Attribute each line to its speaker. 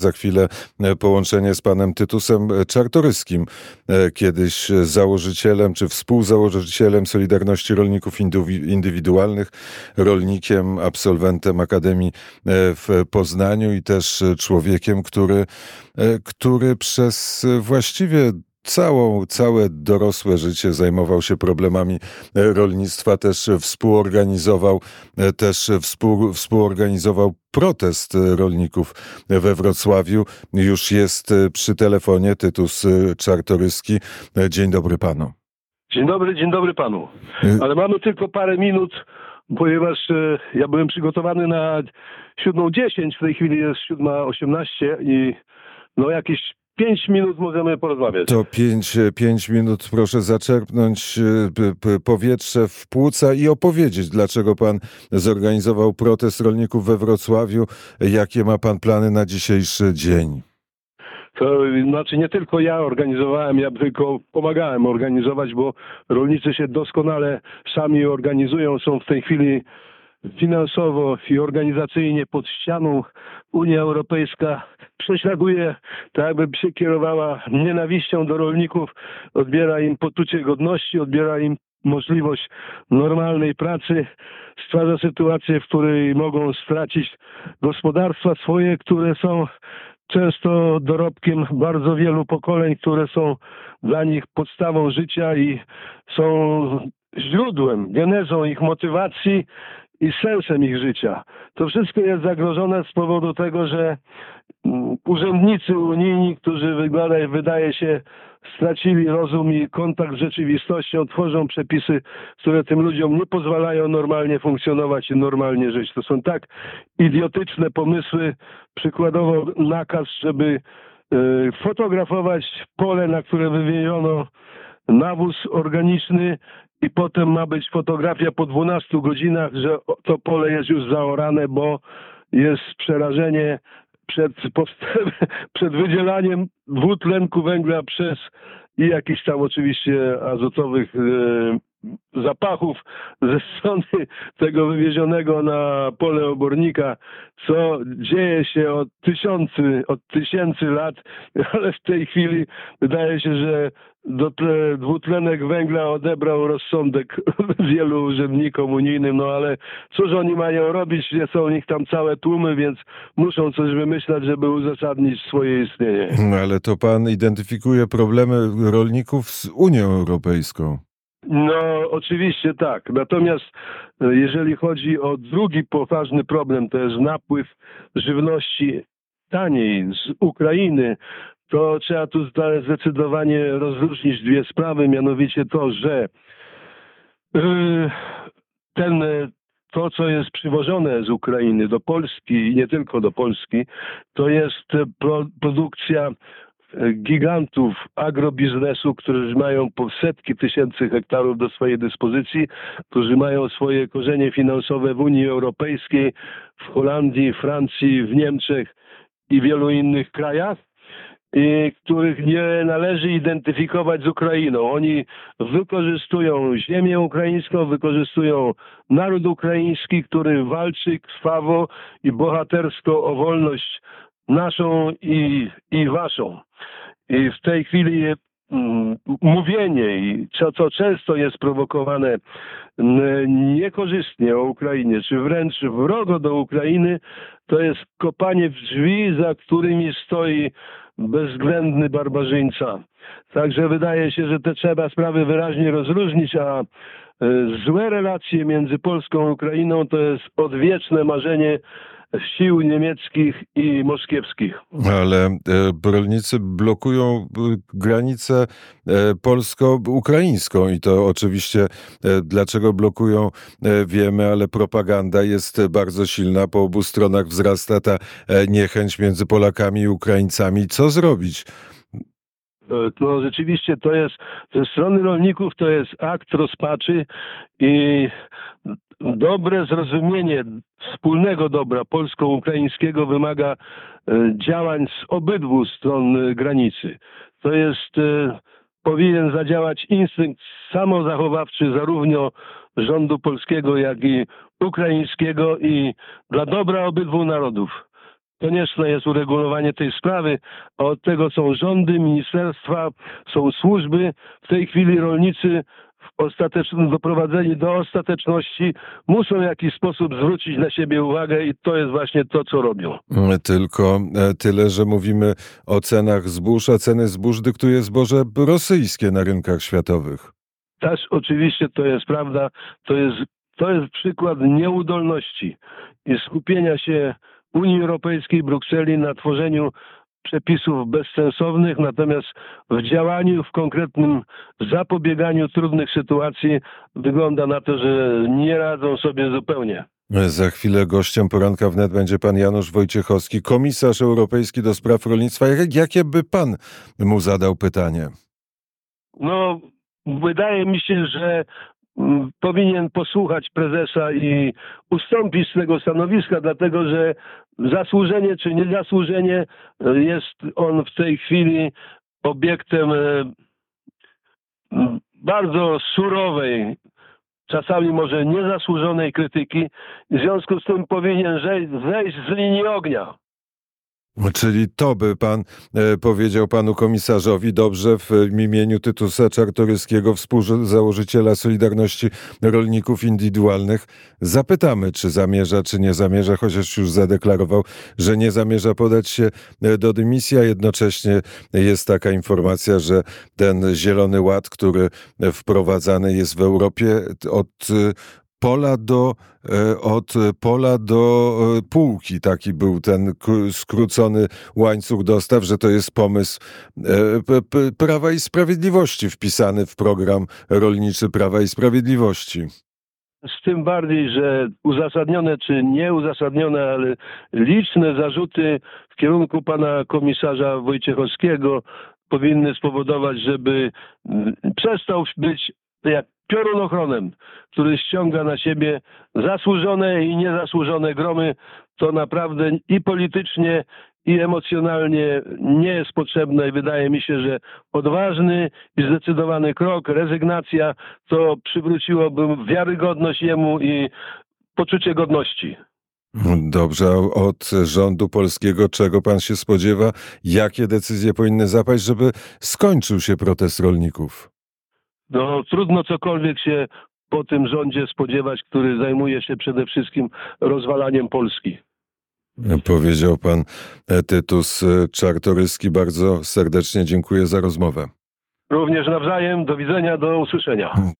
Speaker 1: Za chwilę e, połączenie z panem Tytusem Czartoryskim, e, kiedyś założycielem czy współzałożycielem Solidarności Rolników Indywidualnych, rolnikiem, absolwentem Akademii e, w Poznaniu i też człowiekiem, który, który przez właściwie całą, całe dorosłe życie zajmował się problemami e, rolnictwa, też współorganizował, e, też współ, współorganizował protest rolników we Wrocławiu. Już jest e, przy telefonie Tytus Czartoryski. Dzień dobry panu.
Speaker 2: Dzień dobry, dzień dobry panu. Ale mamy tylko parę minut, ponieważ ja byłem przygotowany na 7.10, w tej chwili jest 7.18 i no jakieś pięć minut możemy porozmawiać.
Speaker 1: To pięć, pięć minut proszę zaczerpnąć e, powietrze w płuca i opowiedzieć, dlaczego pan zorganizował protest rolników we Wrocławiu. Jakie ma pan plany na dzisiejszy dzień?
Speaker 2: To znaczy nie tylko ja organizowałem, ja tylko pomagałem organizować, bo rolnicy się doskonale sami organizują, są w tej chwili finansowo i organizacyjnie pod ścianą. Unia Europejska prześladuje, tak jakby się kierowała nienawiścią do rolników, odbiera im poczucie godności, odbiera im możliwość normalnej pracy, stwarza sytuację, w której mogą stracić gospodarstwa swoje, które są często dorobkiem bardzo wielu pokoleń, które są dla nich podstawą życia i są źródłem, genezą ich motywacji i sensem ich życia. To wszystko jest zagrożone z powodu tego, że urzędnicy unijni, którzy wygląda, wydaje się stracili rozum i kontakt z rzeczywistością, tworzą przepisy, które tym ludziom nie pozwalają normalnie funkcjonować i normalnie żyć. To są tak idiotyczne pomysły, przykładowo nakaz, żeby y, fotografować pole, na które wywieziono nawóz organiczny i potem ma być fotografia po 12 godzinach, że to pole jest już zaorane, bo jest przerażenie przed, przed wydzielaniem dwutlenku węgla przez i jakichś tam oczywiście azotowych e, zapachów ze strony tego wywiezionego na pole obornika, co dzieje się od tysiący, od tysięcy lat, ale w tej chwili wydaje się, że do tle, dwutlenek węgla odebrał rozsądek wielu urzędnikom unijnym, no ale cóż oni mają robić, nie są nich tam całe tłumy, więc muszą coś wymyślać, żeby uzasadnić swoje istnienie.
Speaker 1: No ale to pan identyfikuje problemy rolników z Unią Europejską.
Speaker 2: No, oczywiście tak. Natomiast e, jeżeli chodzi o drugi poważny problem, to jest napływ żywności taniej z Ukrainy, to trzeba tu zdecydowanie rozróżnić dwie sprawy, mianowicie to, że e, ten, to, co jest przywożone z Ukrainy do Polski nie tylko do Polski, to jest produkcja gigantów agrobiznesu, którzy mają po setki tysięcy hektarów do swojej dyspozycji, którzy mają swoje korzenie finansowe w Unii Europejskiej, w Holandii, Francji, w Niemczech i wielu innych krajach. I których nie należy identyfikować z Ukrainą. Oni wykorzystują ziemię ukraińską, wykorzystują naród ukraiński, który walczy krwawo i bohatersko o wolność naszą i, i waszą. I w tej chwili mm, mówienie i co, co często jest prowokowane niekorzystnie o Ukrainie, czy wręcz wrogo do Ukrainy, to jest kopanie w drzwi, za którymi stoi bezwzględny barbarzyńca. Także wydaje się, że te trzeba sprawy wyraźnie rozróżnić, a e, złe relacje między Polską a Ukrainą to jest odwieczne marzenie sił niemieckich i moskiewskich.
Speaker 1: Ale e, rolnicy blokują e, granicę e, polsko-ukraińską i to oczywiście dlaczego blokują wiemy, ale propaganda jest bardzo silna. Po obu stronach wzrasta ta niechęć między Polakami i Ukraińcami. Co zrobić?
Speaker 2: No rzeczywiście to jest ze strony rolników to jest akt rozpaczy i dobre zrozumienie wspólnego dobra polsko-ukraińskiego wymaga e, działań z obydwu stron granicy. To jest, e, powinien zadziałać instynkt samozachowawczy zarówno rządu polskiego, jak i ukraińskiego i dla dobra obydwu narodów. konieczne jest uregulowanie tej sprawy, a od tego są rządy, ministerstwa, są służby. W tej chwili rolnicy w ostatecznym doprowadzeni do ostateczności muszą w jakiś sposób zwrócić na siebie uwagę i to jest właśnie to, co robią.
Speaker 1: Tylko e, tyle, że mówimy o cenach zbóż, a ceny zbóż dyktuje zboże rosyjskie na rynkach światowych.
Speaker 2: Też oczywiście to jest prawda, to jest, to jest przykład nieudolności i skupienia się Unii Europejskiej, Brukseli na tworzeniu przepisów bezsensownych, natomiast w działaniu, w konkretnym zapobieganiu trudnych sytuacji wygląda na to, że nie radzą sobie zupełnie.
Speaker 1: Za chwilę gościem poranka wnet będzie pan Janusz Wojciechowski, komisarz europejski do spraw rolnictwa. Jak- Jakie by pan mu zadał pytanie?
Speaker 2: No, wydaje mi się, że powinien posłuchać prezesa i ustąpić z tego stanowiska, dlatego że zasłużenie czy niezasłużenie e, jest on w tej chwili obiektem e, bardzo surowej, czasami może niezasłużonej krytyki. W związku z tym powinien zej- zejść z linii ognia.
Speaker 1: Czyli to by pan e, powiedział panu komisarzowi dobrze w imieniu Tytusa Czartoryskiego, współzałożyciela Solidarności Rolników Indywidualnych. Zapytamy, czy zamierza, czy nie zamierza, chociaż już zadeklarował, że nie zamierza podać się e, do dymisji, a jednocześnie jest taka informacja, że ten Zielony Ład, który wprowadzany jest w Europie od e, pola do, e, od pola do e, półki. Taki był ten skrócony łańcuch dostaw, że to jest pomysł e, Prawa i Sprawiedliwości wpisany w program rolniczy Prawa i Sprawiedliwości.
Speaker 2: Z tym bardziej, że uzasadnione czy nieuzasadnione, ale liczne zarzuty w kierunku pana komisarza Wojciechowskiego powinny spowodować, żeby przestał być jak piorunochronem, który ściąga na siebie zasłużone i niezasłużone gromy. To naprawdę i politycznie, i emocjonalnie nie jest potrzebne i wydaje mi się, że odważny i zdecydowany krok, rezygnacja, to przywróciłoby wiarygodność jemu i poczucie godności.
Speaker 1: Dobrze, od rządu polskiego czego pan się spodziewa? Jakie decyzje powinny zapaść, żeby skończył się protest rolników?
Speaker 2: No trudno cokolwiek się po tym rządzie spodziewać, który zajmuje się przede wszystkim rozwalaniem Polski.
Speaker 1: Powiedział pan e, Tytus e, Czartoryski. Bardzo serdecznie dziękuję za rozmowę.
Speaker 2: Również nawzajem, do widzenia, do usłyszenia.